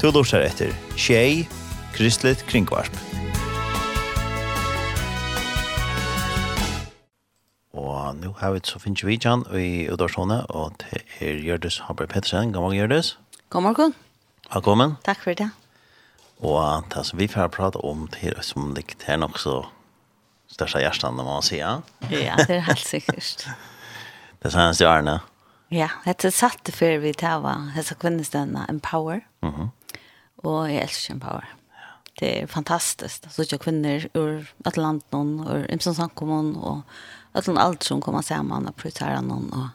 Du lortar etter Tjei, Kristelig Kringvarp. Og nå har vi så finnes vi Jan i Udorsone, og det er Gjørdes Haber Pettersen. God morgen, Gjørdes. God morgen. Velkommen. Takk for det. Og det som vi får prate om, det er som likt her nok så største hjertet, må man si, Ja, Ja, det er helt sikkert. det er sånn årene. Ja, det er satt før vi tar hva, hva kvinnestøvnene, Empower. Mhm. Mm og jeg elsker Empower. Power. Det er fantastisk. Så ikke kvinner ur Atlanten ur Imsen Sankomon och Atlant alt som kommer samman och prioriterar noen, og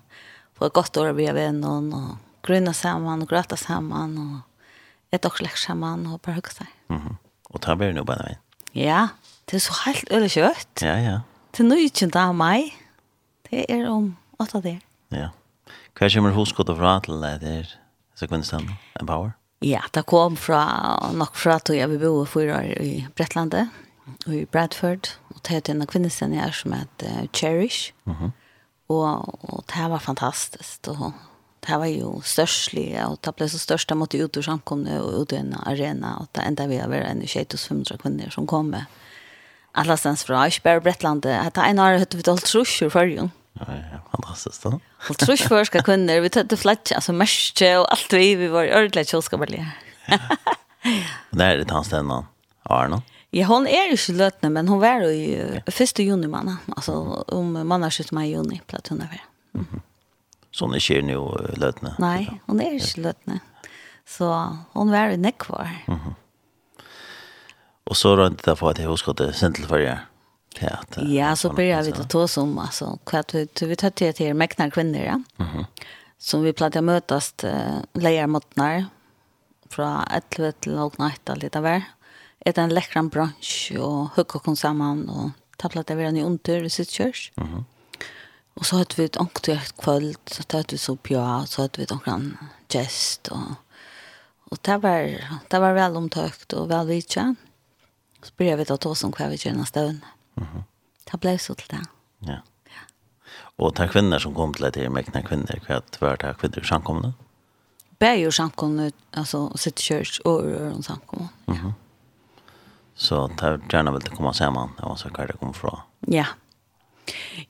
få et godt år å bli bredvid noen, og grunna sammen, og gråta sammen, og et og släck sammen, og bare hugga seg. Mm -hmm. Och ta blir det nu veien. Ja, det er så helt öle kjøtt. Ja, ja. Det är nu inte av meg. Det er om åtta der. Ja. Hva kommer hos gått fra til det der, så kvinnestand, Empower? Ja. Ja, det kom fra, nok fra at jeg vil bo for år i Bretlandet, og i Bradford, og det er en kvinnescen jeg som heter Cherish, Mm -huh. og, og det var fantastisk, og det var jo størstlig, og det ble så størst, jeg måtte ut ur samkomne og ut i en arena, og det enda vi har vært en 2500 kvinner som kom med. Alla stans fra, ikke bare Bretlandet, at det er en av høyde vi til alt trusjer for jo. Mm Ja, fantastiskt då. Och tror jag förska kunder, vi tog flatcha alltså märke och allt vi vi var ordentligt kylska bara. Ja. Där är det hans den man. Arno. Ja, hon är ju slötna, men hon var ju ja. första juni manna. Alltså om manna har skjutit mig i juni, platt hon är väl. Så hon är inte nu lötna? Nej, hon är inte lötna. Så hon var ju nekvar. Mm -hmm. Och så rönt det för att jag huskade sentelfärger teater. Ja, så börjar vi ta som alltså kvart vi tar till till mäknar kvinnor, ja. Mhm. Som vi planerar mötas lejer motnar från 11 till 08 lite där. Ett en läckran brunch och hugga kon samman och ta planerar vi en under i sitt körs. Mhm. Och så hade vi ett onkelt kväll, så hade vi så på så hade vi någon gest och och det var det var väl omtökt och väl vitsen. Så började vi ta oss om kvar vi. Mm -hmm. Det ble så til det. Ja. ja. Og de kvinner som kom til det, de mekne kvinner, hva var det kvinner som kom da? Bæg og samkomne, altså sitt kjørs og røren samkomna. Mm. Så det er gjerne vel til å komme sammen, det var så hva det kom fra. Ja.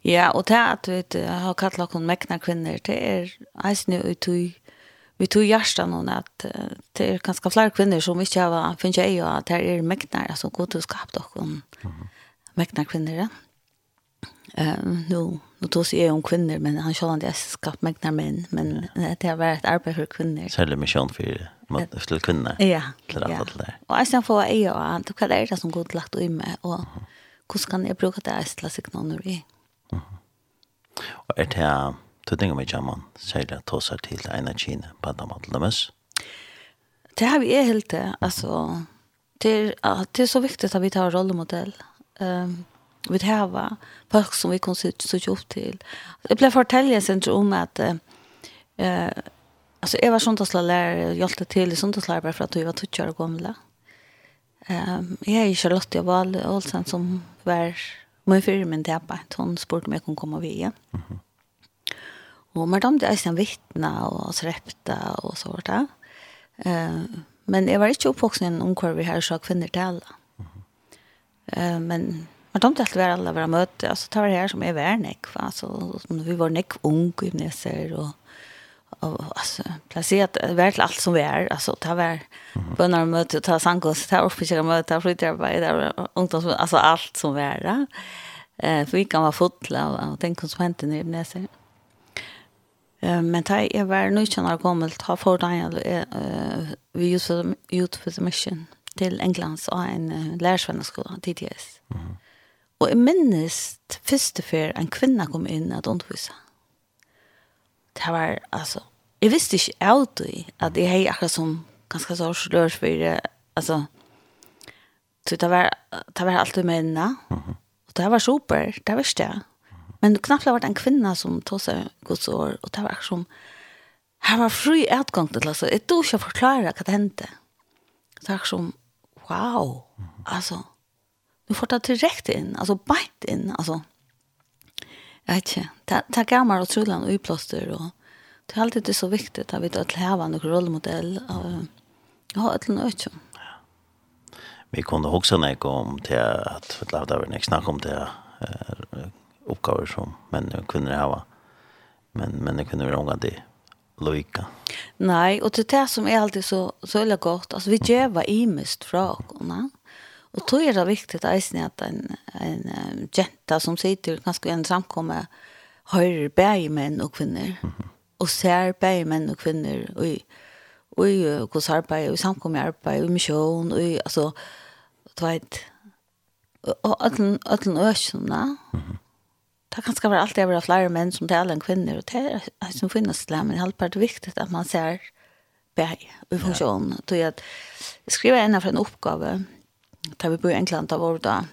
Ja, og det at vi har kallat noen mekne kvinner, det er eisende ut i vi tog hjärsta någon att det är ganska fler kvinnor som inte har finns jag att det är mäknar alltså god du skapt och hon mm mäkna kvinnor. Eh, nu nu tog sig om kvinnor men han sa att jag skapat mäkna män men det har varit arbete för kvinnor. Säljer mission för mot till kvinnor. Ja. Till alla där. Och jag får jag ja, du kan det som god lagt i mig och hur ska ni bruka det här till signaler i? Mhm. Och är det Du tänker mig jamman, säger det til en av kina på andra matlamus. Det har vi helt det, alltså det ja, det är så viktigt att vi tar rollemodell um, vi hava folk som vi kunne søke opp til. Jeg ble fortellet sin om at uh, altså, jeg var søndagslærer og hjelpte til i søndagslærer bare for at vi var tøtjere og gamle. Um, jeg er Charlotte Val Olsen som var min fyrer min tæpa. Hun spurte om jeg kunne komme via. Mm -hmm. Og man damte eisen av vittna og srepta og så vart det. Uh, men jeg var ikke oppvoksen i en omkvar vi her så kvinner til alle. Mm Eh men man tomte alltid vara alla våra möte alltså tar det her som er värnek nek, så vi var nek ung gymnasier og altså alltså placerat väl allt som vi är alltså ta var bönar möte ta sankos ta officiella möte ta fritarbete ungdoms alltså allt som vi är eh för vi kan vara fotla och den konsumenten i eh men ta er var nu känner jag gammalt ha för eh vi use youth for the mission til Englands och en uh, lærersvenneskola, TTS. Mm -hmm. Og jeg minnes første før en kvinne kom inn at undervisa. Det var, altså, jeg visste ikke alltid at jeg hei akkurat som ganske så slør for, altså, så det var, det var alltid mennene, mm -hmm. og det var super, det visste jeg. Men knappt var det en kvinne som tog seg gods år, og det var akkurat som, här var fri utgang til, altså, jeg tog ikke å forklare hva det hendte. Det var som, wow, alltså. Nu får det direkt in, alltså bänt in, alltså. Jag vet inte, ta, ta gammal och trullan och yplåster och det är alltid det så viktigt att vi tar till hävan någon rollmodell av ja, ett eller annat. Vi kunde också näka om till att för att det var nästa snack om det uppgifter som män och kvinnor har. Men, men det kunde vi omgå det lojka. Nej, och det där som är alltid så så är gott. Alltså vi ger vad i mest från. Och då är det viktigt att isen att en en jenta som sitter kanske en samkomma hör bäi män och kvinnor och ser bäi män och kvinnor och i och i hos arbete och samkomma arbete och mission och alltså vet, och allt allt ösna. Mm -hmm det kan ska vara alltid vara fler män som talar än kvinnor och det är som finnas det men helt part viktigt att man ser bäj i funktion då jag skriver en av en uppgave där vi bor i England av vår då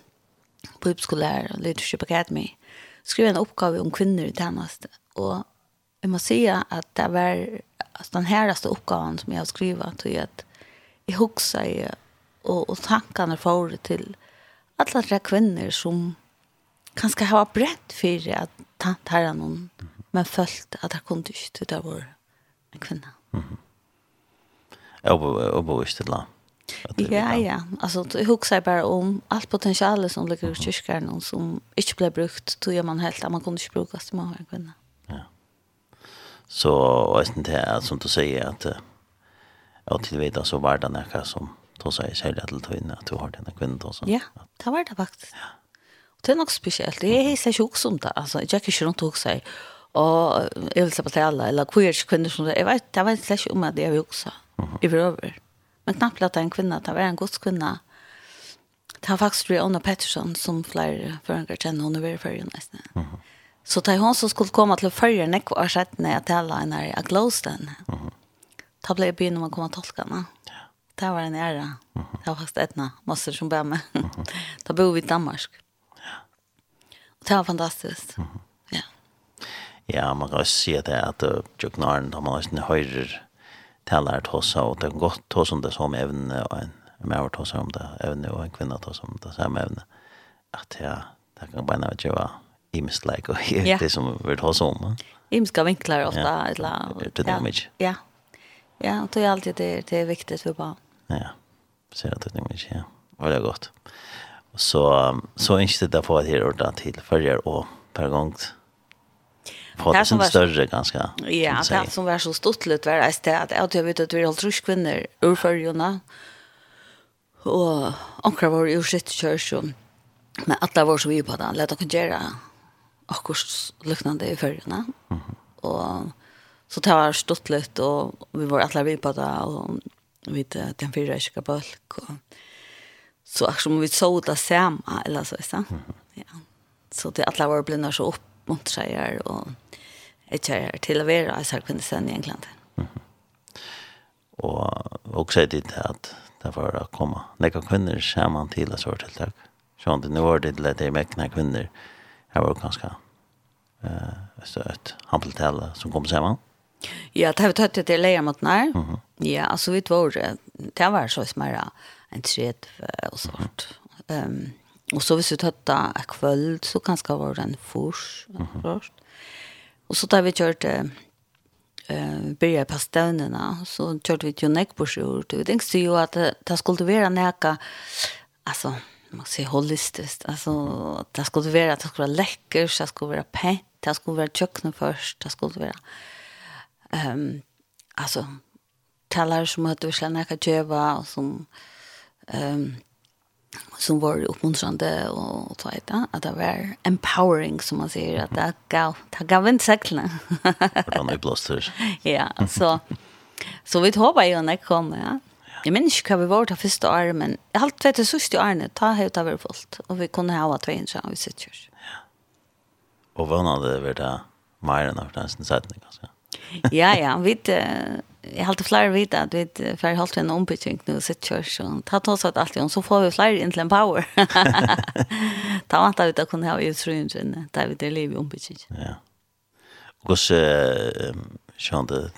på uppskolär leadership academy. Skriver en uppgave om kvinnor i tjänst och jag måste säga att det var alltså, den häraste uppgaven som jag har skrivit tror jag att jag huxar och, och tankarna får till alla tre kvinnor som kanskje ha brett for at tant her er noen, men følt at jeg kunne ikke til det var en kvinne. Mm -hmm. Og bo i til det. Ja, ja. Altså, jeg husker bare om alt potensialet som ligger i kyrkeren, som ikke ble brukt, tog jeg man helt, at man kunne ikke bruke det med en kvinne. Ja. Så, og jeg synes det er, som du sier, at og til videre så var det noe som tog seg særlig til tøyne, at du har denne kvinnen. Ja, det var det faktisk. Ja. Det er nok spesielt. Jag är ikke också om det. Altså, jeg Alltså, jag är inte runt och säger och jag vill säga eller queer kvinner som det. Jeg vet, jeg vet ikke om det jag vill också. I över. Men knappt att en kvinna, det var en god kvinna. Det var faktiskt Rihanna Pettersson som fler förändrar känner hon över förrän nästan. Mm -hmm. Så det är hon som skulle komma till förrän när jag sett när jag talade henne i Glowstone. Mm -hmm. Det blev byn om att komma tolkarna. Ja. Det var en ära. Mm -hmm. Det var faktiskt etna, massor som bär med. Mm -hmm. Då bor vi i Danmark. Mm Det var fantastiskt. Mm. -hmm. Ja. Ja, man kan också se det att jag Narn, när man nästan höjer talar tossa och det är gott tossa om det som även en med vart tossa om det även och en kvinna tossa om det samma även att ja, det kan bara vara jag i mislike och det som vi tossa om. Imska vinklar ofta eller det dynamic. Ja. Ja, och det är alltid det det är viktigt för barn. Ja. så att det är mycket, ja. Och det är gott. Så, så ikke det på det her ordentlig till förr och per gång. på det som större ganska. Ja, det som var så stort litt var det att jag vet att vi har holdt kvinnor ur førjene. Och ankra var ju sitt och Men alle var så vi på det. Lett dere göra akkurat liknande i førjene. Mm -hmm. Så det var stort litt, och vi var alla vi på det, och vi vet den fyrer ikke bulk och så är som vi såg det samma eller så så. Ja. Så det alla var blinda så upp mot sig och ett här till att vara så kunde sen egentligen. Mm. Och också det att det var att komma. Några kvinnor samman till så till tack. Så inte nu var det lite med några kvinnor. Det var ganska eh uh, så ett hanteltal som kom samman. Ja, det har vi tagit det lejer mot när. Ja, alltså vi var det var så smärre en tredje og sånt. Um, og så hvis vi tøtta en kvöld, så kanskje var det en fors. Mm -hmm. Og så da vi kjørte eh börja på stävnena så körde vi ju näck på sjur du tänkte ju att det skulle vara näka alltså man ser holistiskt alltså det skulle vara att det skulle vara läckert det skulle vara pent det skulle vara kökna först det skulle vara ehm um, alltså talar som att du ska näka köva och som um, som var uppmuntrande och så ta ett att det var empowering som man säger att det gav det gav en säckla. Från i blåster. Ja, så så vi hoppas ju när kommer ja. Jag minns inte hur vi var det första året, men jag har alltid vetat sista året, ta helt över fullt. Och vi kunde ha två insan vi sitter. Ja. Och vad hade det varit där? Mer än av den sättningen, kanske? ja, ja, vi jag har flera vita att vi för hållt en ombyggning nu sitt church och ta oss att allt så får vi flera in till power. ta vant ut att kunna ha ju trunjen där vi det lever ombyggning. Ja. Och så sjön det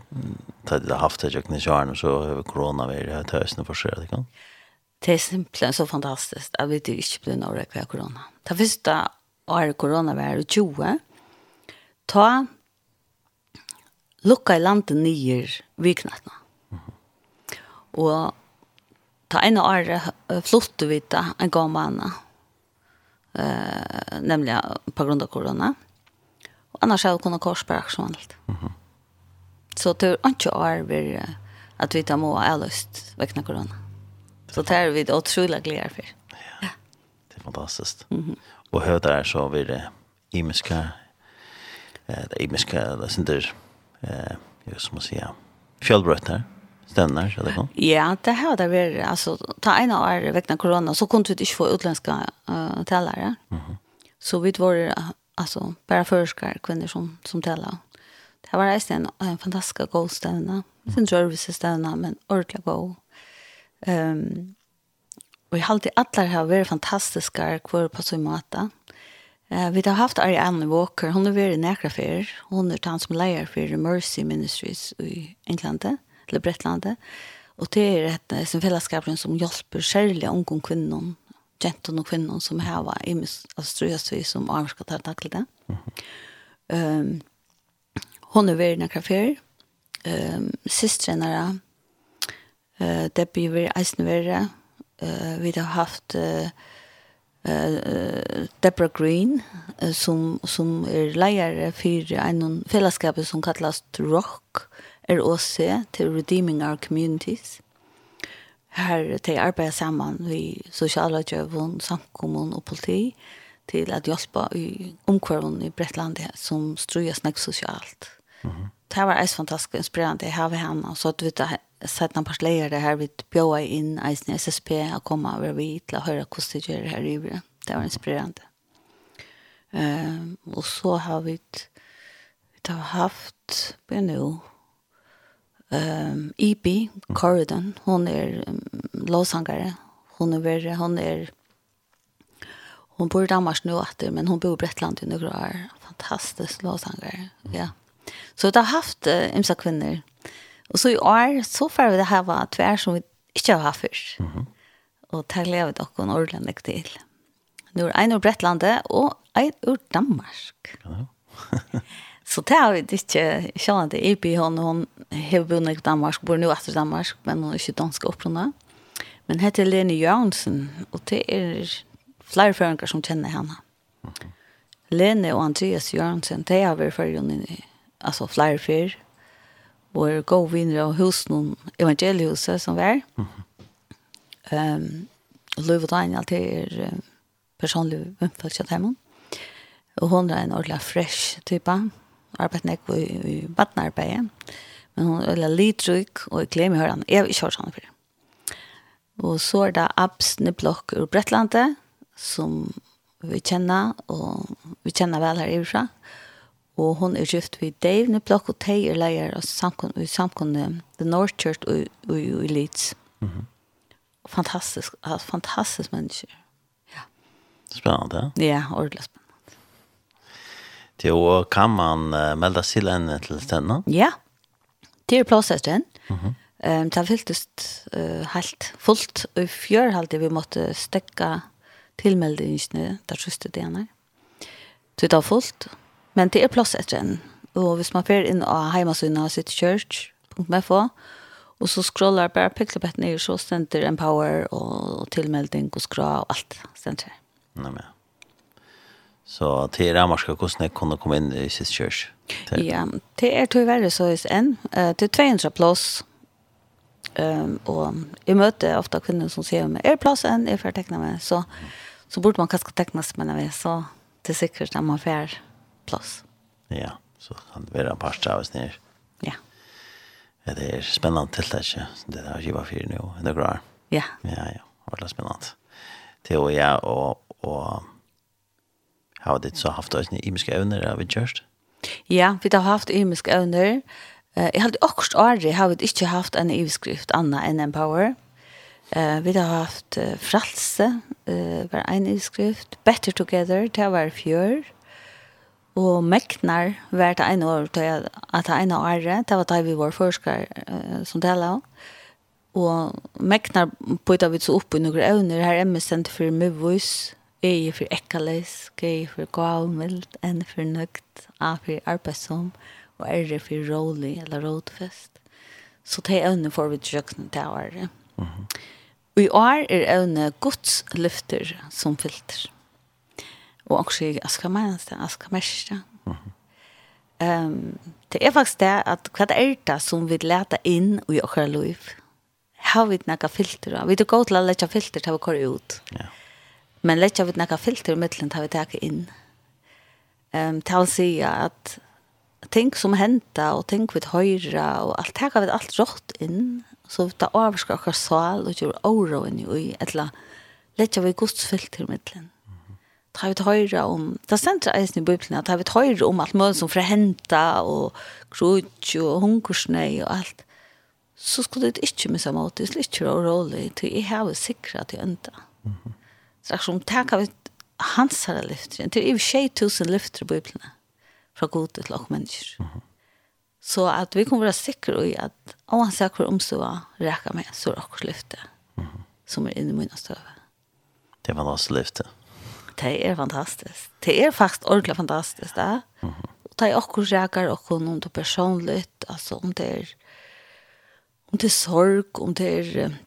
hade det haft jag kunde sjön och så över corona vi det hösten för sig det kan. Det är simpelthen så fantastiskt att vi inte blir några kvar corona. Det första år corona var 20. Ta lukka i landet nyer viknatna. Mm -hmm. Og ta en år flottu vi da en gang manna, eh, nemlig på grunn av korona. Og annars har vi kunnet korsbæra som vanligt. Mm -hmm. Så det er ikke år vi at vi tar må ha lyst vekna korona. Så det er vi utrolig glede for. Ja, det er fantastisk. Mm -hmm. Og høyder er så vi det imiske, det imiske, det er eh, jag som man säger, där. Stannar så det kom. Ja, det har det är alltså ta en av er vekna corona så kunde vi inte få utländska uh, talare. Mhm. Mm så vi var alltså bara förskar kvinnor som som tälla. Det var nästan en, en fantastisk god stävna. Sen service stävna men ordentligt god. Ehm um, och jeg har alltid alla har varit fantastiska kvar på så måte. Eh, vi har haft Ariane Walker, hon har varit näkra för. Hon är tant som leier for Mercy Ministries i England, eller Bretland. Och det är ett som fellesskap som hjelper särskilt unga kvinnor, gentor och kvinnor som har i vi som armska tar tackla det. Ehm um, hon är veldig näkra för. Ehm um, systrarna eh uh, Debbie blir eisnvärre. Eh uh, vi har haft uh, uh, Deborah Green uh, som, som er leier for en fellesskap som kallas ROCK, ROC, til Redeeming Our Communities. Her til arbeider sammen vi sosialrådgjøven, samkommun og politi til at hjelpe i omkvarven i Bretlandet som struer snakk sosialt. Mm -hmm. Det var eis fantastisk inspirerende. Jeg har henne, så at vi tar sett noen parsleier det her, vi bjøde inn eisen i SSP og komme over vi til å høre hvordan det gjør her i byen. Det var inspirerende. Um, og så har vi vi har haft på nå um, Ibi Corridon, hon er um, låsangare. Hon er verre, hon er Hon bor i Danmark nu åter, men hon bor i Brettland i några år. Fantastisk låsangare, ja. Så det har haft uh, imsa kvinnor Og så i år, så får vi det her var tvær som vi ikke har haft først. Mm -hmm. Og det lever dere en ordentlig til. Nå er en ur Brettlandet og en ur Danmark. Ja. så det har vi ikke kjent det. Ibi, hun, hun har bodd i Danmark, bor nå etter Danmark, men hun er ikke dansk opprunnet. Men heter Lene Jørgensen, og det er flere føringer som kjenner henne. Mm -hmm. Lene og Andreas Jørgensen, de har vært føringer, altså flere føringer vår god vinner av husen, evangeliehuset som var. Mm -hmm. um, Løyv og Daniel til er um, personlig umfølgjent dem. Og hun er en ordentlig fresh type. Arbeidet ikke i, i badnarbeidet. Men hun er ordentlig litrygg, og jeg glemmer hørende. Jeg har ikke hørt henne for det. Og så er det Abs Niblokk ur Brettlandet som vi kjenner, og vi kjenner vel her ifra. Og og hon er gift við Dave Niblock og teir er leier av samkunn i The North Church og, og, og Leeds. Mm. Fantastisk, fantastisk menneske. Ja. Spennende. Ja, ordentlig spennende. Det og kan man uh, melda sig inn til denne? Ja, det er plass etter den. Mm -hmm. um, det har fyltest uh, helt fullt, og i fjør halte vi måtte stekke tilmeldingene der siste denne. Så det har fullt, Men det er plass etter en. Og hvis man fer inn av heimasynet av sitt church, og så scrollar bare piklebett ned, så stender Empower og tilmelding og skra og alt stender. Nei, men. Så det er rammarska hvordan jeg kunne komme inn i sitt church? Til. Ja, det er to verre så is en. Uh, det er 200 plass. Um, og jeg møter ofte kvinner som sier meg, er plass enn, for å tekne meg. Så, så burde man kanskje tekne seg med det, så det er sikkert at man får plass. Ja, så han vera en par stavs nere. Ja. Ja, det er spennende til det ikke. Det er ikke fyrir fire nå, det er bra. Ja. Ja, ja, det er spennende. Det og jeg og, og har det så haft oss imiske evner, har vi kjørst? Ja, vi har haft imiske evner. Jeg har også aldri har vi ikke haft en ivskrift annet enn Empower. Uh, Eh vi har haft uh, fralse, eh uh, var en utskrift Better Together, det var fjør. Og meknar var det ene år til at det ene året, det var da vi var forsker som taler om. Og meknar bøyda vi så opp i noen evner, her er vi sendt for møvus, jeg for ekkales, jeg for gavmild, enn for nøgt, jeg for arbeidsom, og er for rolig eller rådfest. Så det evner får vi til kjøkkenen til året. Og i år er evne gods lyfter som filter og også i Askamærsta, Askamærsta. Um, det er faktisk det at hva er det som vi leter inn i åkere liv? Har vi noen filter? Vi er gode til å lete filter til å køre ut. Ja. Men lete vi noen filter i midten til vi tar inn. Um, til å si at ting som henter, og ting vi høyre, og alt det har vi alt rått inn. Så vi det overskar åkere sal, og gjør inn i, eller lette vi godsfilter i midten. Mm tar vi høyre om, det stender eisen i Bibelen, tar vi høyre om alt mulig som forhenta og grudj, og hungersnei og alt, så skulle det ikke missa måte, det er ikke rolig, til jeg har jo sikra til enda. Mm -hmm. Straks om takk vi hans her lyfter, til jeg tjej tusen lyfter i Bibelen, fra gode til og mennesker. Mm -hmm. Så at vi kommer være sikre i at om han ser hvor omstået reker med, så er det akkurat lyfter, mm -hmm. som er inne i mine støve. Det var hans lyfter det er fantastisk. Det er faktisk ordentlig fantastisk, där. Mm. Och det är också jäkar om det er personlig, altså om det er, om det er sorg om det är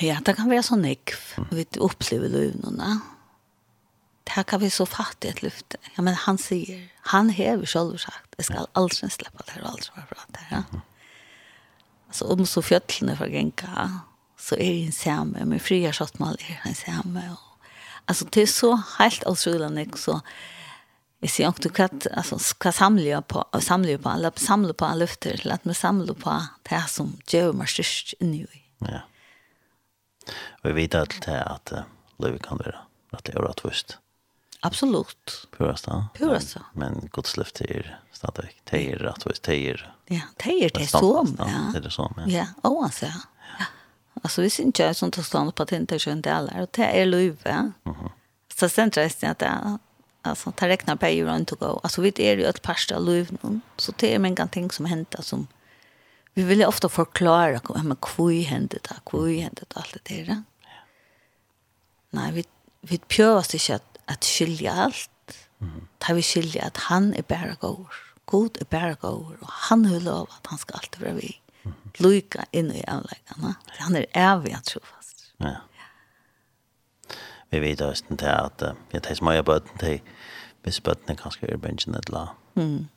ja, det kan være så nick vi upplever luvnorna. Det kan vi så fattigt et lyfte. Ja, men han sier, han hever selv sagt, jeg skal aldri slippe det her, och aldrig vara bra där. Ja. Altså, om så fjøtlene fra Genka, så er det en samme, men fria skottmål er en samme og Alltså det är så helt otroligt så Jeg sier ser hva, altså, hva samler jeg på Samler jeg på alla samla på en lyfter till att man samla på det som gjør meg størst störst i. Ja. Og vi vet att det at att Lövi kan være at det er är rättvist. Absolut. Purast då. Purast. Men, men Guds löfte er stadig. Det er rett først. Det er, Ja, det er det som. Ja. Det er det som. Ja, ja oavsett. Alltså vi syns inte som tar stånd på att inte är en del här. Och det är löjve. Så sen tror jag att det Alltså, ta räkna på ju runt och gå. Alltså, vi är ju ett pasta liv nu. Så det är många ting som händer som vi vill ju ofta förklara men kvui hände det, kvui hände det allt det där. Nej, vi vi prövas inte att, att skilja allt. Mm. Tar vi skilja att han är bara god. God är bara god och han håller lov att han ska alltid vara vi. Luka inn i avleggen. Han er evig at trofast. Ja. Vi vet også til at uh, jeg tar smøye bøten til hvis bøten er ganske i bensjen et eller annet.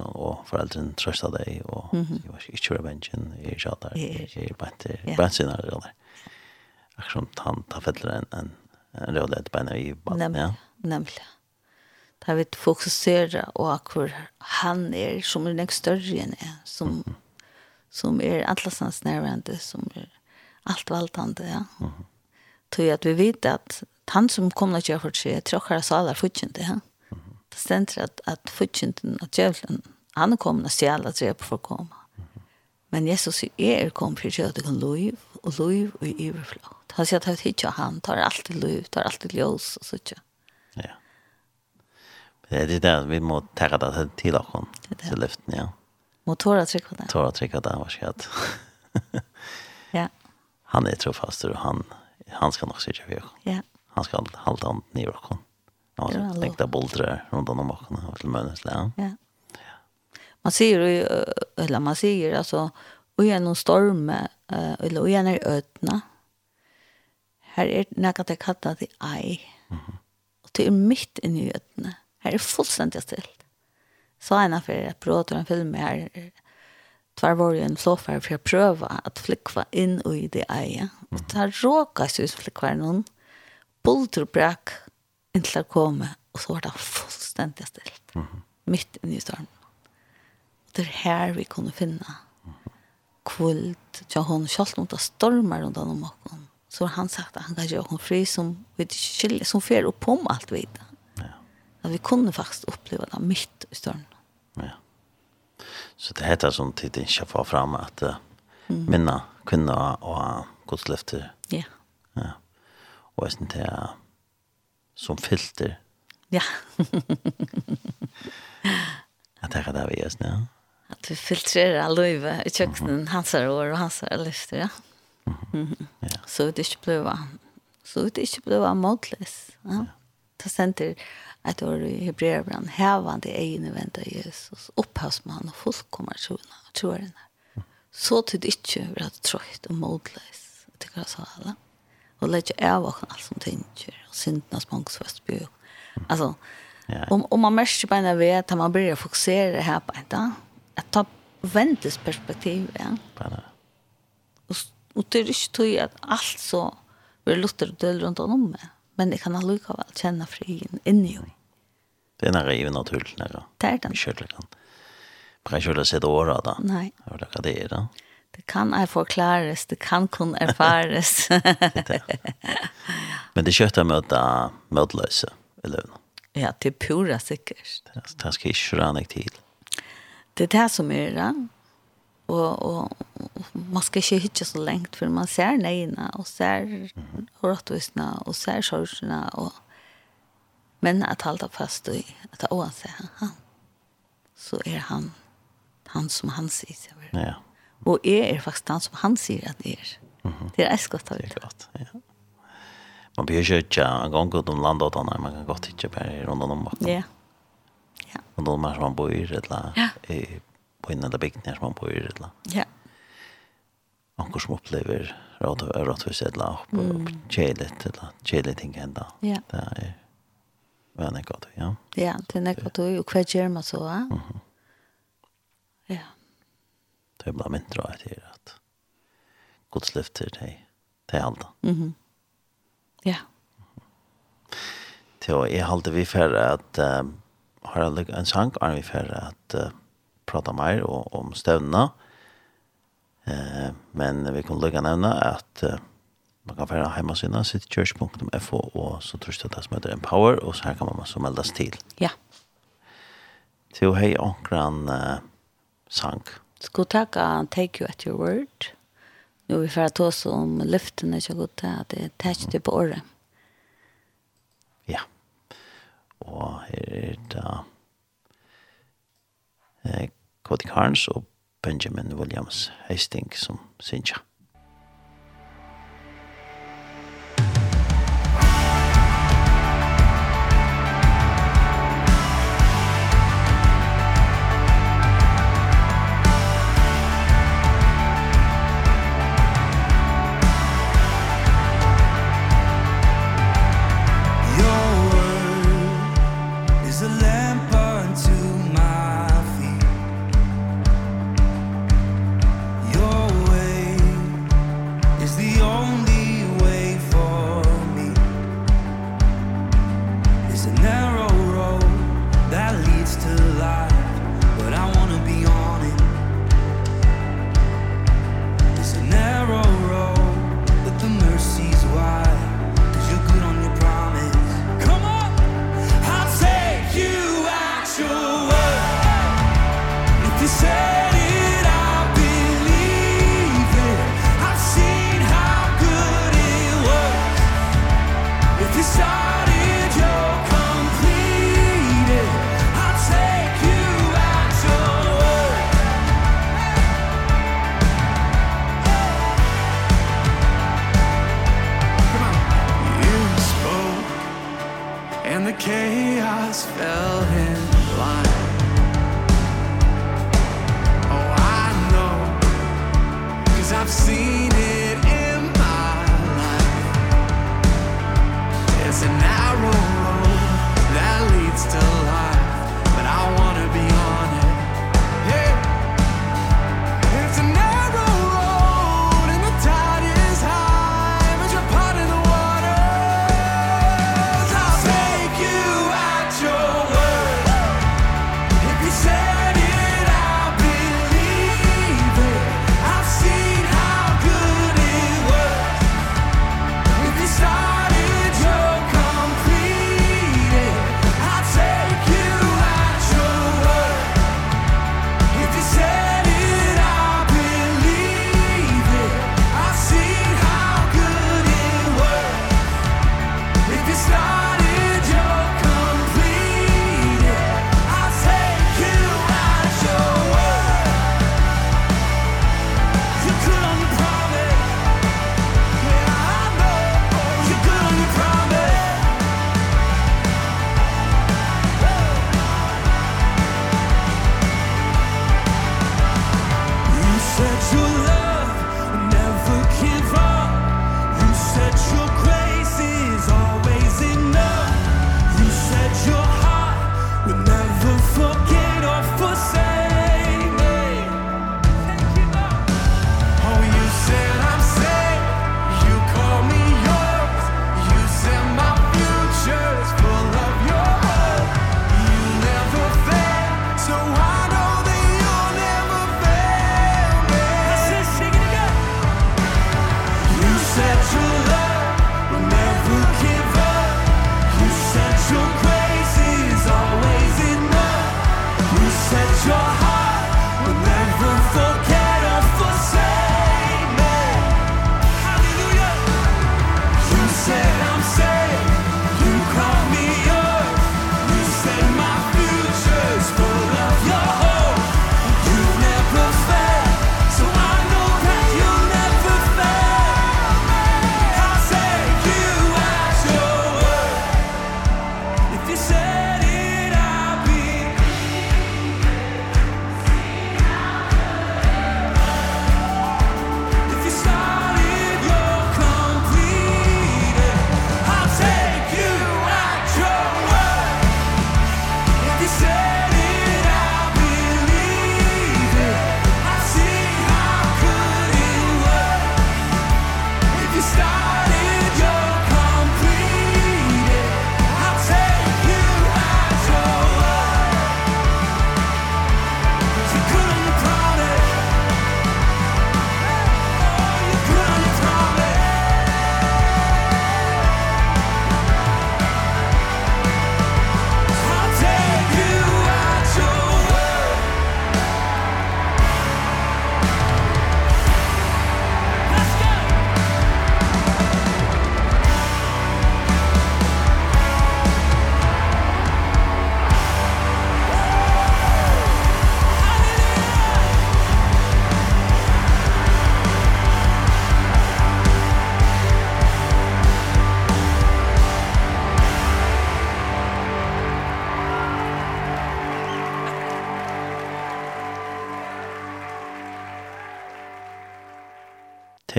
Og foreldrene trøster deg, og jeg var ikke i bensjen, jeg er ikke der, jeg er bare til bensjen eller der. Akkurat som han tar fettler en, en, en røde et beina i bøten. Ja. Nemlig. Da vi fokuserer og hvor han er, som er nek større enn jeg, som mm -hmm som är allastans nærværende, som är alt valtande ja. Mhm. Mm Tror att vi vet att han som kommer att göra för sig tråkar så alla futchinte ja. Mhm. Det stender att att fortjenten att djevelen, han kommer att stjäla tre på för komma. Mm -hmm. Men Jesus är kom för att det kan lov och lov och överflöd. Han säger att ikke han tar alltid lov, tar alltid ljus och så tjå. Ja. Det är det der vi må ta det till honom. Till lyften, ja. Mot Tora det. Tora Tryggvata, det, var jag Ja. Han är trofast og han, han ska nok sitte vid. Ja. Han ska halta han ner og kom. Ja, så tänkte boldre runt om och kom till mønnes Ja. Ja. Man ser ju eller man ser alltså och genom storm eller genom ödna. Här är något det kallar det aj. Mm -hmm. Och det är mitt inne i ödna. Här är fullständigt stilt. Så en för att bråd och en film här tvar var ju en flåfär för att pröva att flickva in i det eget. Och där råkas ju flickvar någon bulterbrak inte till att komma. Och så var det fullständigt stilt. Mitt inne i stormen. Och det er här vi kunde finna kvult. Ja, hon kjalt mot att storma runt om och hon. har han sagt att han kan gjøre hon fri som, som fer upp om allt vid. Ja. At vi kunde faktisk uppleva det mitt i stormen. Ja. Så det heter som tid inte få fram at uh, mm. minna kvinnor och Guds löfte. Ja. Og jeg synes det er som filter. Ja. att det er det vi gjør, ja. At vi filtrerar livet i kjøkkenen, mm -hmm. hans år og hans er lyfter, ja. Mm -hmm. Mm. Ja. Så det ikke ble, så det ikke ble måttlös. Ja. ja. Det sender ett år i Hebreerbrann, hävande egen vänta Jesus, upphavsman och fullkommer trona tror troarna. Så till det inte blir det trött och modlös, tycker jag så alla. Och lägga av och allt som tänker, och syndna mångsfäst bygg. Alltså, om, om man märker på en vet att man börjar fokusera här på ett, att ta väntes perspektiv, ja. Och, och det är inte att allt så blir lutter och död runt om mig men jeg kan allukka vel kjenne frien inni jo. Det er nære i naturlig nære. Det er den. Kjøler kan. Bare kjøler seg det året da. Nei. Hva er det det er da? Det kan jeg forklares, det kan kun erfares. Men det kjøtter møte møtløse i løvene. Ja, det er pura sikkert. Det, det skal ikke rane til. Det er det som er det og, og, og man skal ikke hitje så lengt, for man ser neina, og ser råttvisna, og ser sorgsna, og men at halda fast i, at det oanse han, så er han, han som han sier seg over. Ja. Og jeg er faktisk han som han sier at er. Mm -hmm. Det er jeg godt av det. Det er godt, ja. Man blir ikke ikke en gang ut om landet, man kan godt ikke bare rundt om bakken. Ja. Ja. Og noen mer som man bor i, eller ja. i på innan det bygden her som man bor i Rydla. Ja. Anker som opplever rådhus eller opp, opp kjelet eller kjelet ting enda. Ja. Det är väldigt gott, ja. Ja, det er godt, og hva gjør man så, ja? Ja. Det är bara mindre av det her att Guds lyft til deg, til allt. Mhm. Ja. Så å, jeg halte vi for at, um, har jeg en sang, er vi for at, uh, prata mer og, om stevnene. Eh, men vi kan lägga nevne at eh, man kan färra hemmasina citychurch.fo og så tror jeg det som heter Empower og så her kan man så meldes til. Ja. Til å hei ankran eh, sank. Ska tacka take you at your word. Nu vi färra ta oss om lyften ikke så at det er täckt på året. Ja. Og her er det eh, Cody Carnes og Benjamin Williams Hastings som synsja.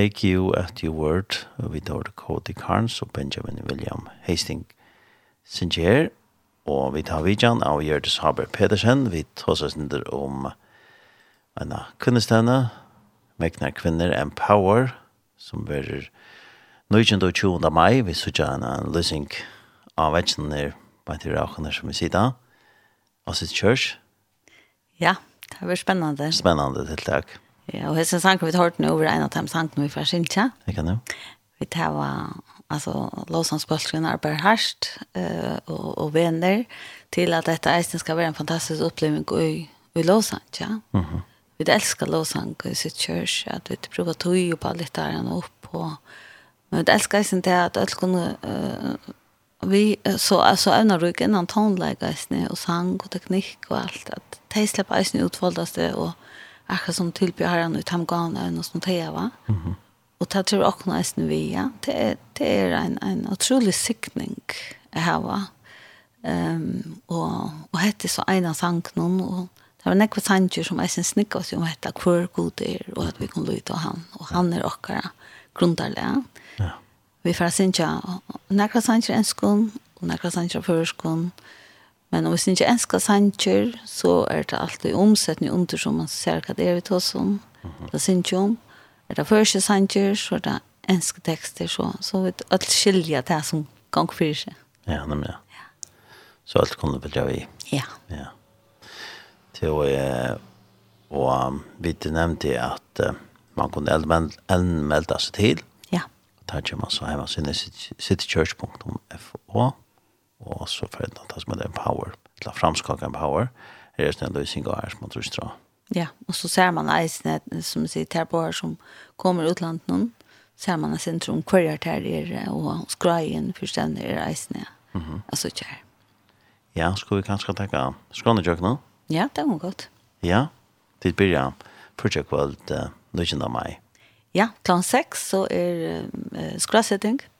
take you at your word with our Cody Carnes og Benjamin William Hastings Sincere og vi tar vidjan av Gjerdes Haber Pedersen. Vi tar oss under om en kunnestevne Meknar kvinner Empower som verer 19. mai. Vi sutja en løsning av vetsjoner på en tilrakene som vi sitter og sitt kjørs. Ja, det var spennende Spennende tiltak. Ja, och hessen sank vi har hørt nå över en av dem sank vi får Farsincha. Det kan nu. Vi tar alltså altså, Bolsgren arbeider hardt eh och och venner till att detta eisen ska være en fantastisk upplevelse i i Lausanne, ja. Mhm. Vi älskar Lausanne i sitt church att vi prova tog och på der där upp och men vi älskar isen til att alle kunne eh vi så alltså även ryggen innan läggas eisen og sang och alt, at de att eisen isen det, och akkurat som tilbyr herren ut hamgana enn som teia, va? Mm -hmm. Og det tror jeg også nesten vi, ja. Det er, det er en, en utrolig sikning jeg har, va? Um, og, og hette så ena sang noen, og det var nekva sanger som jeg synes snikket oss om hette hvor god er, og at vi kan lytte av han, og han er okkara grundarlig, ja. Vi får synge nekva sanger enskån, og nekva sanger førskån, Men om vi ikke enska sanger, så er det alltid omsetning under som man ser hva det er vi tar som. Det synes jo om. Er det første sanger, så er det enska tekster, så, så vi alt skilja det som gang for seg. Ja, nemlig. Ja. Så alt kunne vi gjøre i. Ja. Ja. Til å, og vi nevnte at uh, man kunne anmelde seg til. Ja. Og tar ikke man så hjemme, så er citychurch.fo. Ja og så for det som er en power, til å framskake power, er det en løsning av her som man tror ikke Ja, og så ser man eisene, som du sier, ter på her som kommer utlandet noen, ser man eisene som kvarjer ter er, og skraien forstående er eisene, mm -hmm. altså ikke her. Ja, skulle vi kanskje tenke, skal du? Ja, det var godt. Ja, til byrja, project kveld, uh, løsning av meg. Ja, klant 6 så er uh, skrasetting. Ja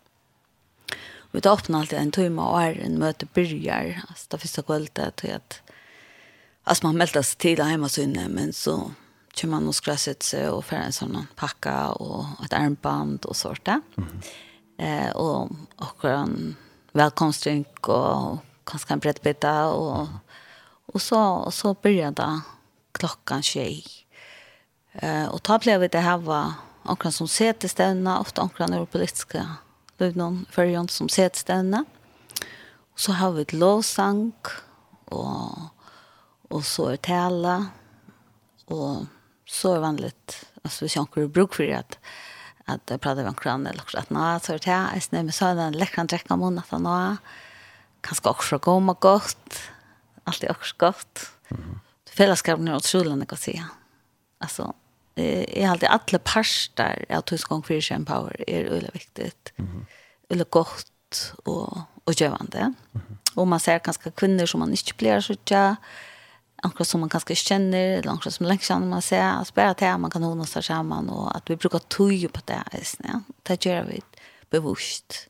Vi tar åpne alltid en tøyma og er en møte börjar. Altså, det första kvället til at altså, man mälte seg til hjemme så inne men så kommer man och skraset seg og får en sånn packa og et armband og sånt där. Mm. Eh og akkurat en velkomstdrink og kanskje en breddbita och og, så og så började klockan tjej. Eh og da ble vi det her var akkurat som sätter stävna ofta omkring europeiska løvnån førjon som setstevne. Så har vi et låsang, og, og så er tale, og så er vanligt, altså hvis jeg ikke bruk for at at jeg prater om kran eller akkurat nå, så er det her, jeg snøy med sønne, lekkeren drekker om at etter nå, kanskje også gå med godt, alltid også godt. Fellesskapen er utrolig, jeg kan si. Altså, eh är alltid alla parstar av Tyskland Christian Power är ulla viktigt. Mm. Ulla gott och och givande. Mm. Och man ser ganska kvinnor som man inte blir så tjä ankra som man kanske känner eller ankra som länge känner man ser att spela till man kan hona sig samman och att vi brukar tog på det här ja. det gör vi bevusst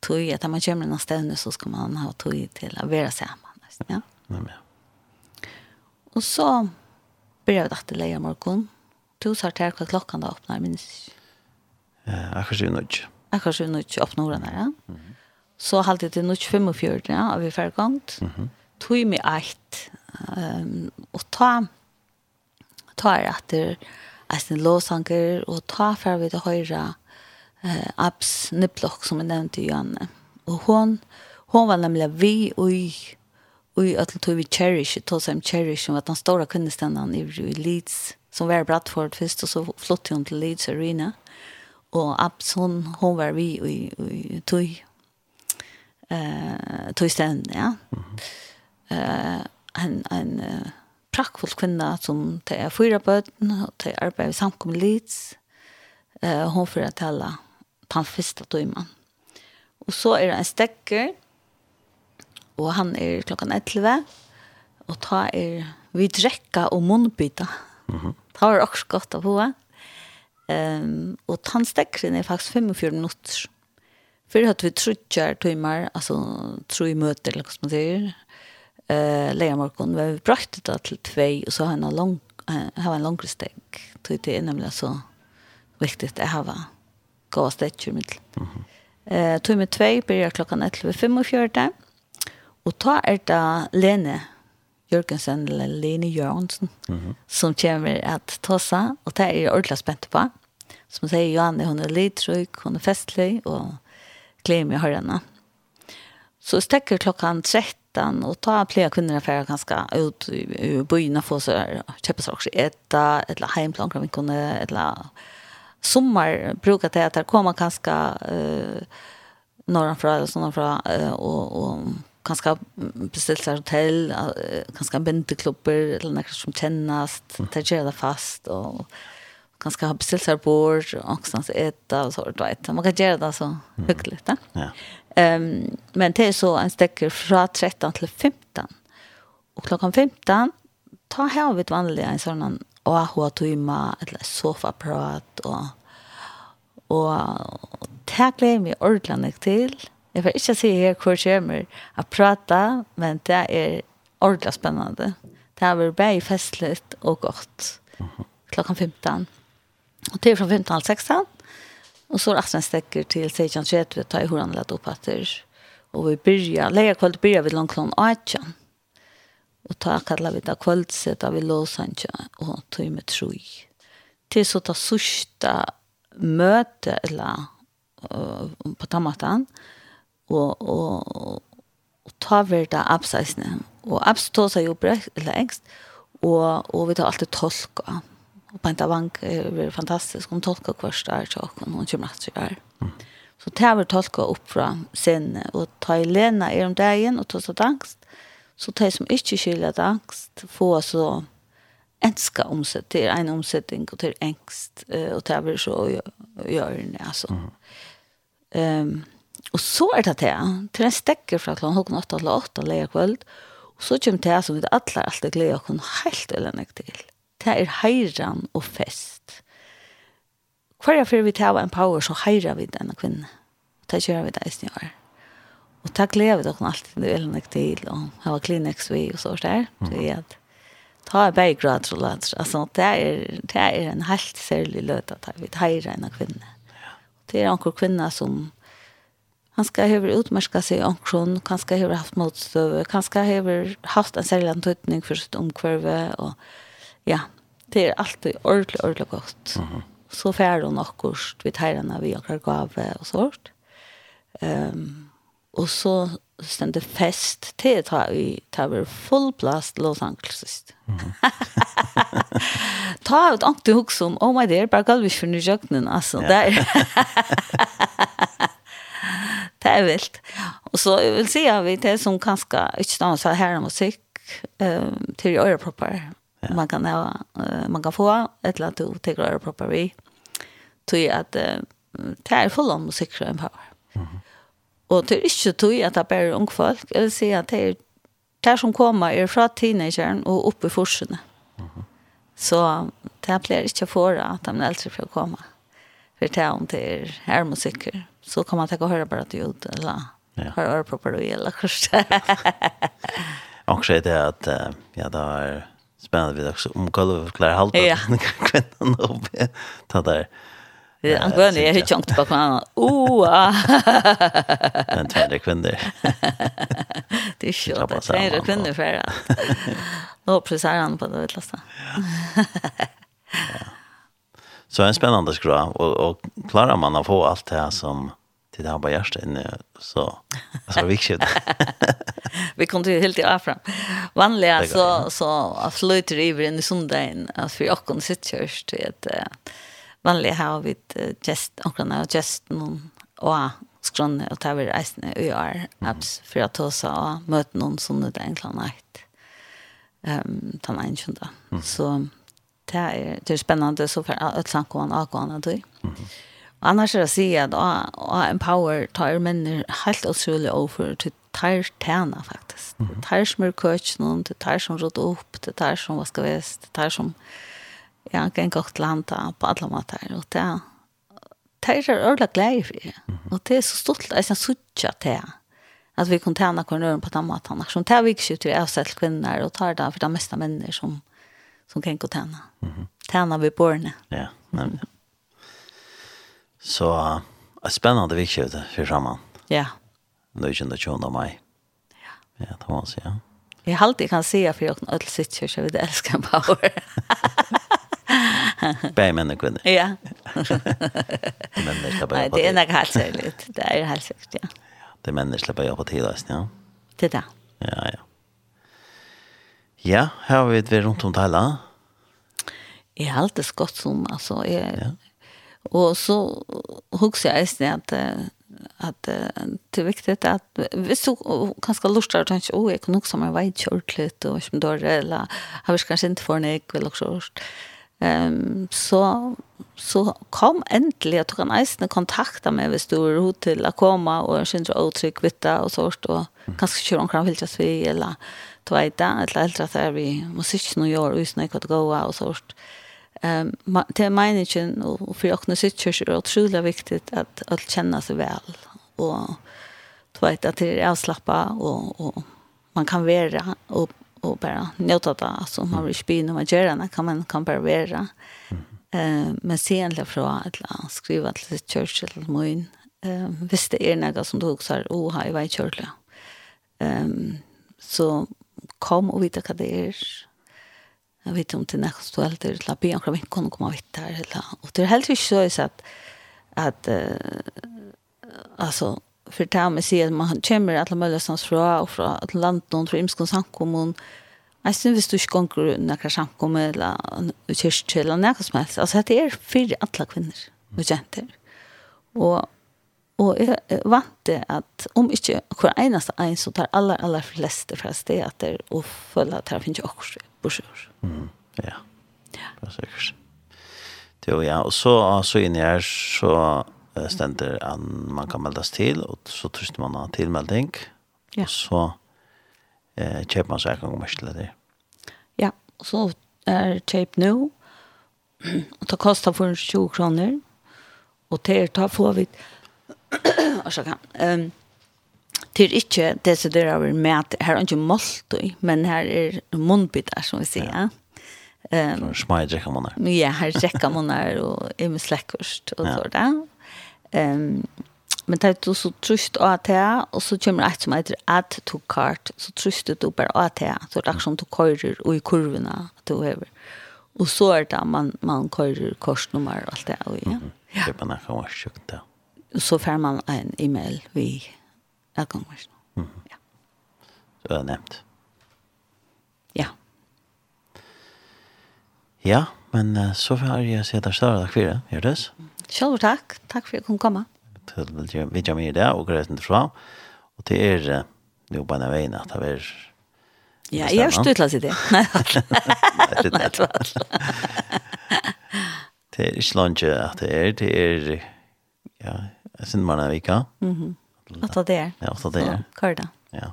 tuja att man kommer någon stund så ska man ha tog till att vara samman ja. Mm. Ja. Och så börjar vi detta lägga morgon Du sa til hva klokken da åpner, minns ikke. Eh, akkurat 7 nødt. Akkurat 7 nødt åpner ordene, her, ja. Mm -hmm. Så halte jeg til nødt 45, ja, og vi er ferdig gongt. Mm -hmm. Tog meg eit, um, og ta, ta er etter eisen låsanker, og ta for vi til høyre uh, Abs Niplok, som jeg nevnte i Janne. Og hon, hon var nemlig vi og i öll tog vi Cherish, tog som Cherish, som var den stora kundeständan i Leeds, som var i Bradford först och så flyttade hun til Leeds Arena. Och Abs hon, hon var vi i, i tog eh tog stedet, ja. Eh en en uh, prakkfull kvinna som det är fyra böten och det arbeid i samkommet Leeds. Eh hon får att på den första timmen. Och så är det en stekker, och han är klockan 11 och ta er vi drekka og munnbyta. Mhm. Mm Det har også godt av hva. Um, og tannstekkeren er faktisk 45 minutter. Før hadde vi trutjer timer, altså i møter, eller hva som man sier. Uh, Leiermorgon, vi brøkte det til tvei, og så har jeg har en langere stekk. Det er nemlig så viktigt att ha har gode stekker i middelen. Mm Tog med två börjar klockan 11.45, och ta er det Lene Jørgensen eller Lene Jørgensen mm -hmm. som kommer at ta og det er jeg ordentlig spent på. Som sier Johanne, hun er lidtrykk, hun er festlig, og gleder meg å høre henne. Så stekker klokkan 13, og ta flere kvinner affærer ganske ut i byen og få seg kjøpe seg også etter, eller heimplan, kan vi kunne, eller sommar brukar det att kommer ganska eh norran från såna från och och ganska beställt sig hotell, ganska bindeklubber, eller något som kännas, mm. gör det fast, och ganska ha beställt sig bord, og angstans äta och så, du vet. Man kan göra det så hyggligt, hyggelig. Ja. Um, men det är så en stäcker från 13 till 15. Och klockan 15, ta vi ett vanligt en sånn AHA-tøyma, eller sofa-prat, och och og det gleder till Jeg får ikke si her hvor kommer å prate, men det er ordentlig spennende. Det har vært bare festligt og godt. Klokken 15. Og det er fra 15 til 16. Og så er till stekker til 16.30, tar jeg hvordan lett opp etter. Og vi byrja, lägga kvöld byrja vi langt klon 18. Og ta kallar vi da kvöldset av vi låsanja og tog med troi. Til så ta sørsta møte, eller uh, på tamatan, og, og, og ta verda abseisne. Og abs ta seg jo lengst, og, og vi tar alltid tolka. Og Penta Vank er fantastisk, hun tolka hverst der så åkken, hun kommer at seg der. Så ta vi tolka opp fra sinne, og ta i lena er om dagen, og ta så angst, så de som ikke skylder angst, få så enska omsett, det en omsetting, og till er engst, og det er så gör det, altså. ehm Um, Og så er det det. Til en stekker fra klokken hokken 8 til 8 leie kvöld. Og så kommer det som vi alle alltid gleder og kun helt øyne til. Det er heiran og fest. Hver fyrir vi tar en power så heirar vi denne kvinne. Det gjør vi det i snøret. Og det gleder vi dere alltid det øyne til. Og hava kliniks vi og så der. Så vi at ta er bare grad og lader. Altså det er, det er en helt særlig løt at vi heirar en kvinne. Det er anker kvinne som Han ska ha utmärska sig omkron, han ska ha haft motstøve, han ska ha haft en særlig antydning for sitt omkvarve. Och, ja, det är alltid ordentlig, ordentlig godt. Mm -hmm. Så färd hon också vid tajrarna vi och gav och sånt. Um, och så stände fest till vi ta i tar full blast Los Angeles. Mm. ta ut ankt hooks om oh my dear bara galvis för nu jöknen alltså där. det är vilt. Och så jag vill säga vi det som kanske inte stannar så här musik eh till öroproppar. Ja. Man kan ha uh, man kan få ett lat du till öroproppar vi. Tui att det är full av musik som power. Mhm. Och det er ikke tui at det er bare unge folk. Jeg vil si at det er det som kommer er fra teenageren og opp i forskarna. Mhm. Så det blir ikke for at de äldre får komme. For det er om det er här musiker. Mm så kan man ta och höra bara att ut eller ja. har öra på och eller kanske. Och är det att ja det är spännande vid också om golvet klarar halt ja. kvinnan upp ta där. Det är angående jag har chunkt på kvinnan. Oh. Den tvärde kvinnor. Det är det. att tvärde kvinnor för det. Och plus är han på det utlasta. Ja. Så en spännande skra och och klarar man att få allt det här som till det han bara gärst inne så så viktigt. vi kom till helt i afram. Vanliga så så flyter över in i söndagen att vi och kon sitter ett uh, vanliga har vi just och kan just någon och skrönne och ta vi resten i år apps för att ta så och möta någon sån där enkla natt. Ehm ta mig inte då Så det är det är spännande så för att samkomma och gå när du. Mm. Annars er det å si at å å empower tar menner helt utrolig over til tar tæna faktisk. Mm -hmm. Tar som er køkken, det tar som råd opp, det tar som vaska vest, det tar som ja, en godt landa på alle måter. Og det, det er ordentlig glede for det. Og det er så stolt, jeg synes ikke at det er at vi kan tjene kornøren på den måten. Som det er vi ikke til å avsette kvinner og tar det for de meste mennene som, som kan gå tjene. Mm -hmm. Tjene ved borne. Ja, nemlig. Så det er spennende vikskifte for sammen. Ja. Det er ikke det tjona meg. Ja. Ja, det må man si, ja. Jeg har alltid kan si for jeg har sitt kjørs, jeg vil elske en power. år. Bæg menn og kvinner. Ja. menn er slipper jeg på tid. Nei, det er nok helt særlig. Det er helt sikkert, ja. Det er menn er slipper jeg på tid, ja. Det er det. Ja, ja. Ja, her har vi vært rundt om Thailand. Jeg har alltid skott som, altså, jeg, ja. Og så husker huxar jag istället at att det är viktigt att vi så ganska lustar og tenker, oh jeg kan nok också man vet kjortlet och som då eller har vi kanskje ikke for nek eller så um, så så kom endelig at du kan nästan kontakta mig vid stor hotell att komma och jag syns otrygg vitta og sårt og kanskje kjøre omkring vilkas vi eller du vet det, eller helt att vi måste inte göra utan att gå och sårt. Mm Ehm um, det menar meningen och för jag knas sitter så otroligt viktigt att att känna sig väl och du vet att det är avslappa och och man kan vara och och bara njuta det alltså man vill spinna man gör det kan man kan bara vara. Eh men sen la från att skriva till sitt church eller moin. Ehm visst det är något som du också har och har i vet church. um, så kom och vita vad det är Jag vet inte om det är nästa stå eller till att be om att kunna komma vitt där. Eller, och det är helt inte så att, att uh, alltså, för det här med sig att man kommer alla möjliga stans från och från land någon från imskons samkommun. Jag syns visst du inte gånger några samkommun eller kyrkor eller något som helst. Alltså det är för alla kvinnor och tjänter. Och Og jeg vant det at om ikke hver eneste en så tar aller, aller fleste fra stedet og føler at det finnes ikke akkurat bursøver. Mm. Ja. Ja. Det er sikkert. Det var ja, og så, så inne her så stender an man kan meldes til, og så tryster man av tilmelding, ja. og så eh, kjøper man seg en gang mest til det. Ja, og så er kjøp nå, og det koster for 20 kroner, og til er ta får vi, og så kan, um, til ikke det som det er med her er ikke måltøy, men her er munnbytter, som vi sier. Ja. Um, så små Smai drekka munnar. Ja, her drekka munnar og er med slekkost og ja. sådär. Um, men det er du så trust av te, og så kommer det som heter add to cart, så trustet du bare av te, så det er akkurat som du kører og i kurvene du har. Og så er det man, man kører korsnummer og alt det. Og, ja. Mm -hmm. ja. Det er bare noe kjøkken til. Så får man en e-mail vi velkomstmaskinen. Mm. Ja. Så det er nevnt. Ja. Ja, men uh, så får jeg si at det er større takk for det, Gjørtes. Selv takk. Takk for at jeg kunne komme. Til vi kommer i det, og greit til fra. Og til er jo bare en veien at det er Ja, jeg har stått til det. Nei, det er det. Det er ikke langt at det er, det er, ja, jeg synes man er vika. Mhm. Mm Åtta dagar. Ja, åtta dagar. Ja, kör det. Ja.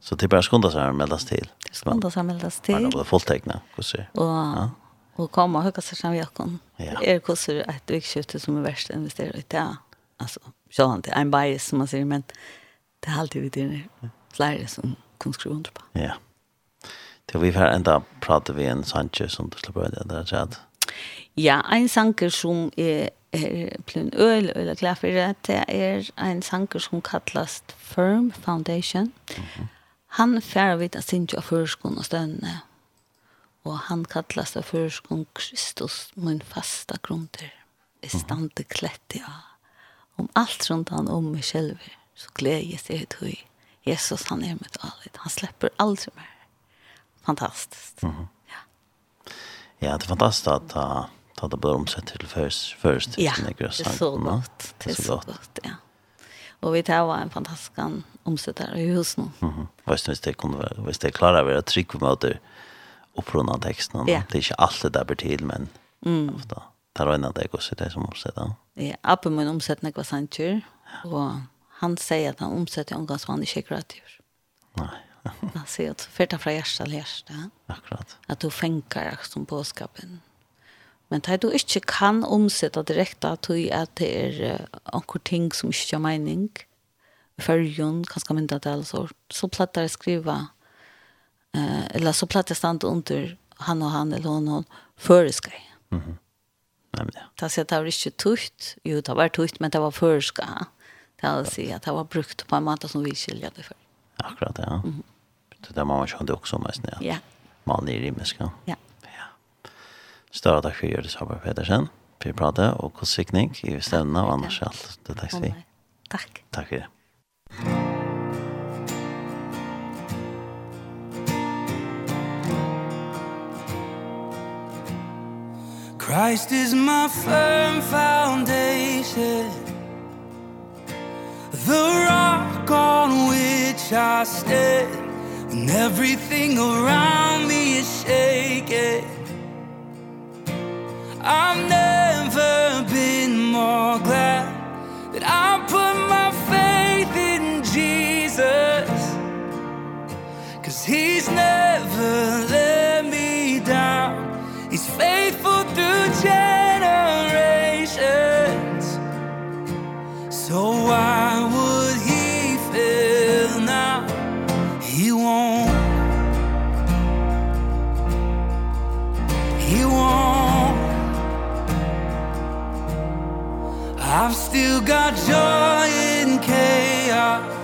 Så det bara skunda sig att meldas till. Skunda sig att meldas till. Man har fått teckna. Och, ja. och komma och höga sig som jag kan. Ja. hur kusser ett vikskifte som är värst investera i. Ja. Alltså, så han inte en bias som man säger, men det är alltid vi det är flera som kan skriva under på. Ja. Det vi har ända pratat vi en Sanchez som du slår det där. Ja, en sanker som är er plin øl eller klar for det. Det er en sanger som kallast Firm Foundation. Mm -hmm. Han fær vit at synja førskon og stønne. Og han kallast av førskon Kristus, min fasta grunder. Jeg stande klett ja. Om alt rundt han om meg selv, så gleder jeg seg til Jesus, han er mitt alit. Han slipper aldri mer. Fantastisk. Mm -hmm. Ja, ja det er fantastisk at uh ta det blir omsett till först först ja, det är så gott. Det är så gott. ja. Och vi tar var en fantastisk omsättare i hus mhm mhm. Visst visst det kunde visst det klara över att trycka mot det och från texten. Ja. det är inte allt det där blir till men mm. ofta tar det ändå det så det som omsätter. Ja appen men omsätter några santur och han säger att han omsätter omgång så han är kreativ nej. Man ser att förta från hjärsta till hjärsta. Akkurat. Att du fänkar som påskapen. Men det du ikke kan omsette direkte til at det er anker ting som ikke har mening, fyrjon, kanskje mindre til alle så platt jeg skriva, eh, eller så platt jeg stand under han og han eller hon og føreskei. Mm -hmm. Nei, men. Det sier at det var ikke tukt, jo det var tukt, men det var føreskei. Det vil si at det var brukt på en måte som vi skiljer det for. Akkurat, ja. Mm -hmm. Det där man kände också mest när ja. man är i rimmiska. Ja. Større takk for Jørgens Haber Pedersen, for å prate og kostsikning i stedene og annars alt. Det takk skal vi. Takk. Takk for det. Christ is my firm foundation The rock on which I stand And everything around me is shaking I've never been more glad That I put my faith in Jesus. Cause he's never let me down. He's faithful through generations. So I still got joy in chaos.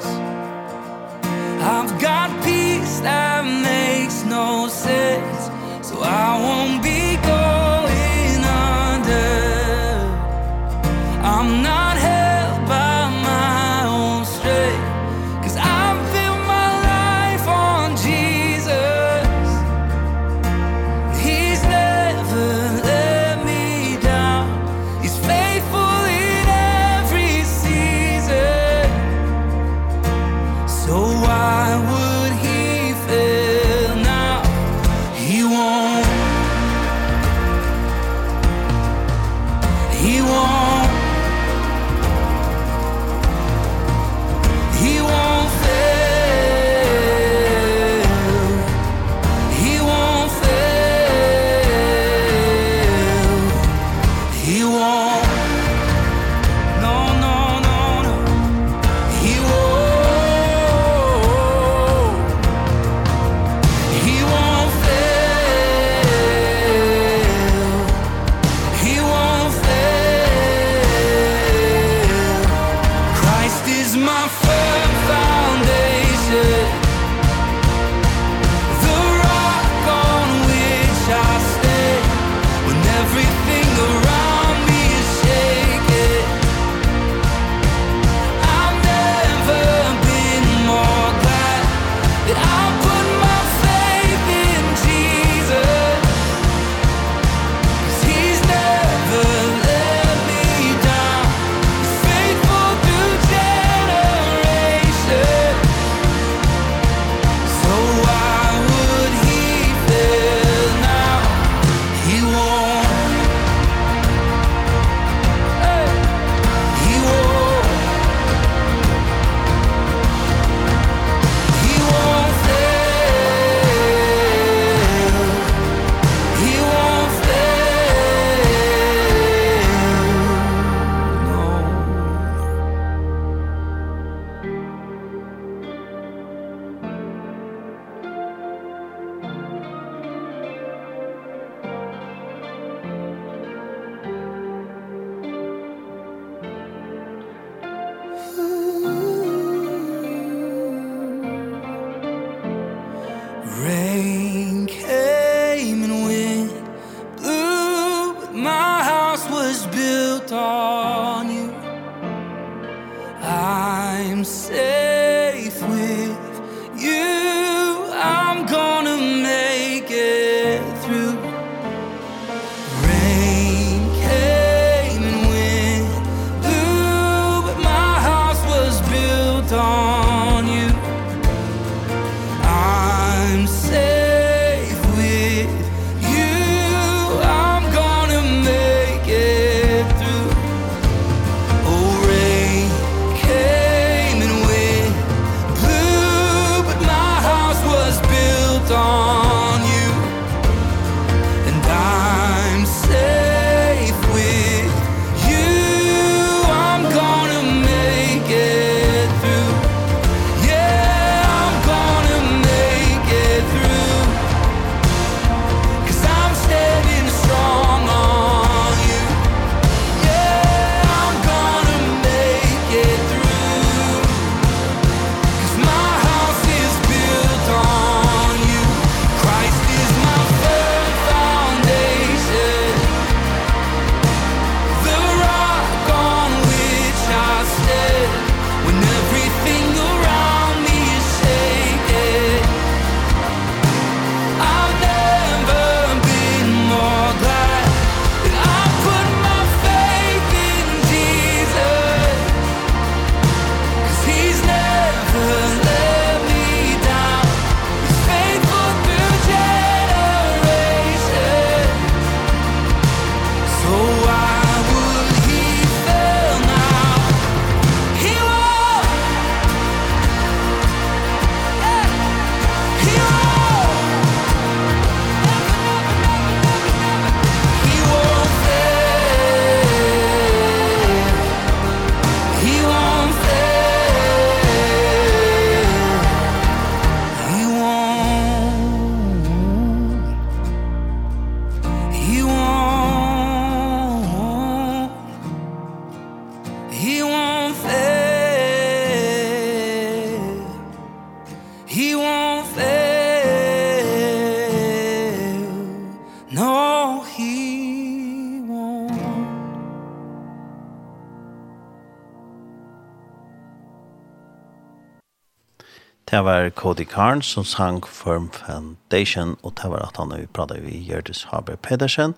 det var Cody Carnes som sang Firm Foundation, og det var at han vi pratet vi Gjerdis Haber Pedersen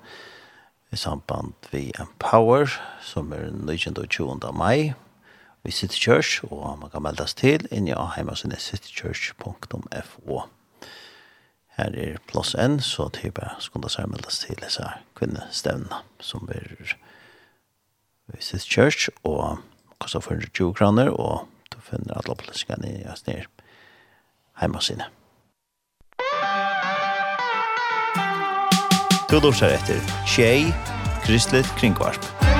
i samband vi Empower, som er 19. mai vi City Church, og man kan meldes til inn i heimasinne citychurch.fo. Her er plass N, så til bare skulle seg meldes til disse kvinnestevnene som er i City Church, og kostar 420 kroner, og du finner alle opplysningene i Østnir heimasinne. Du lortar etter Tjei, Kristelig Kringvarp.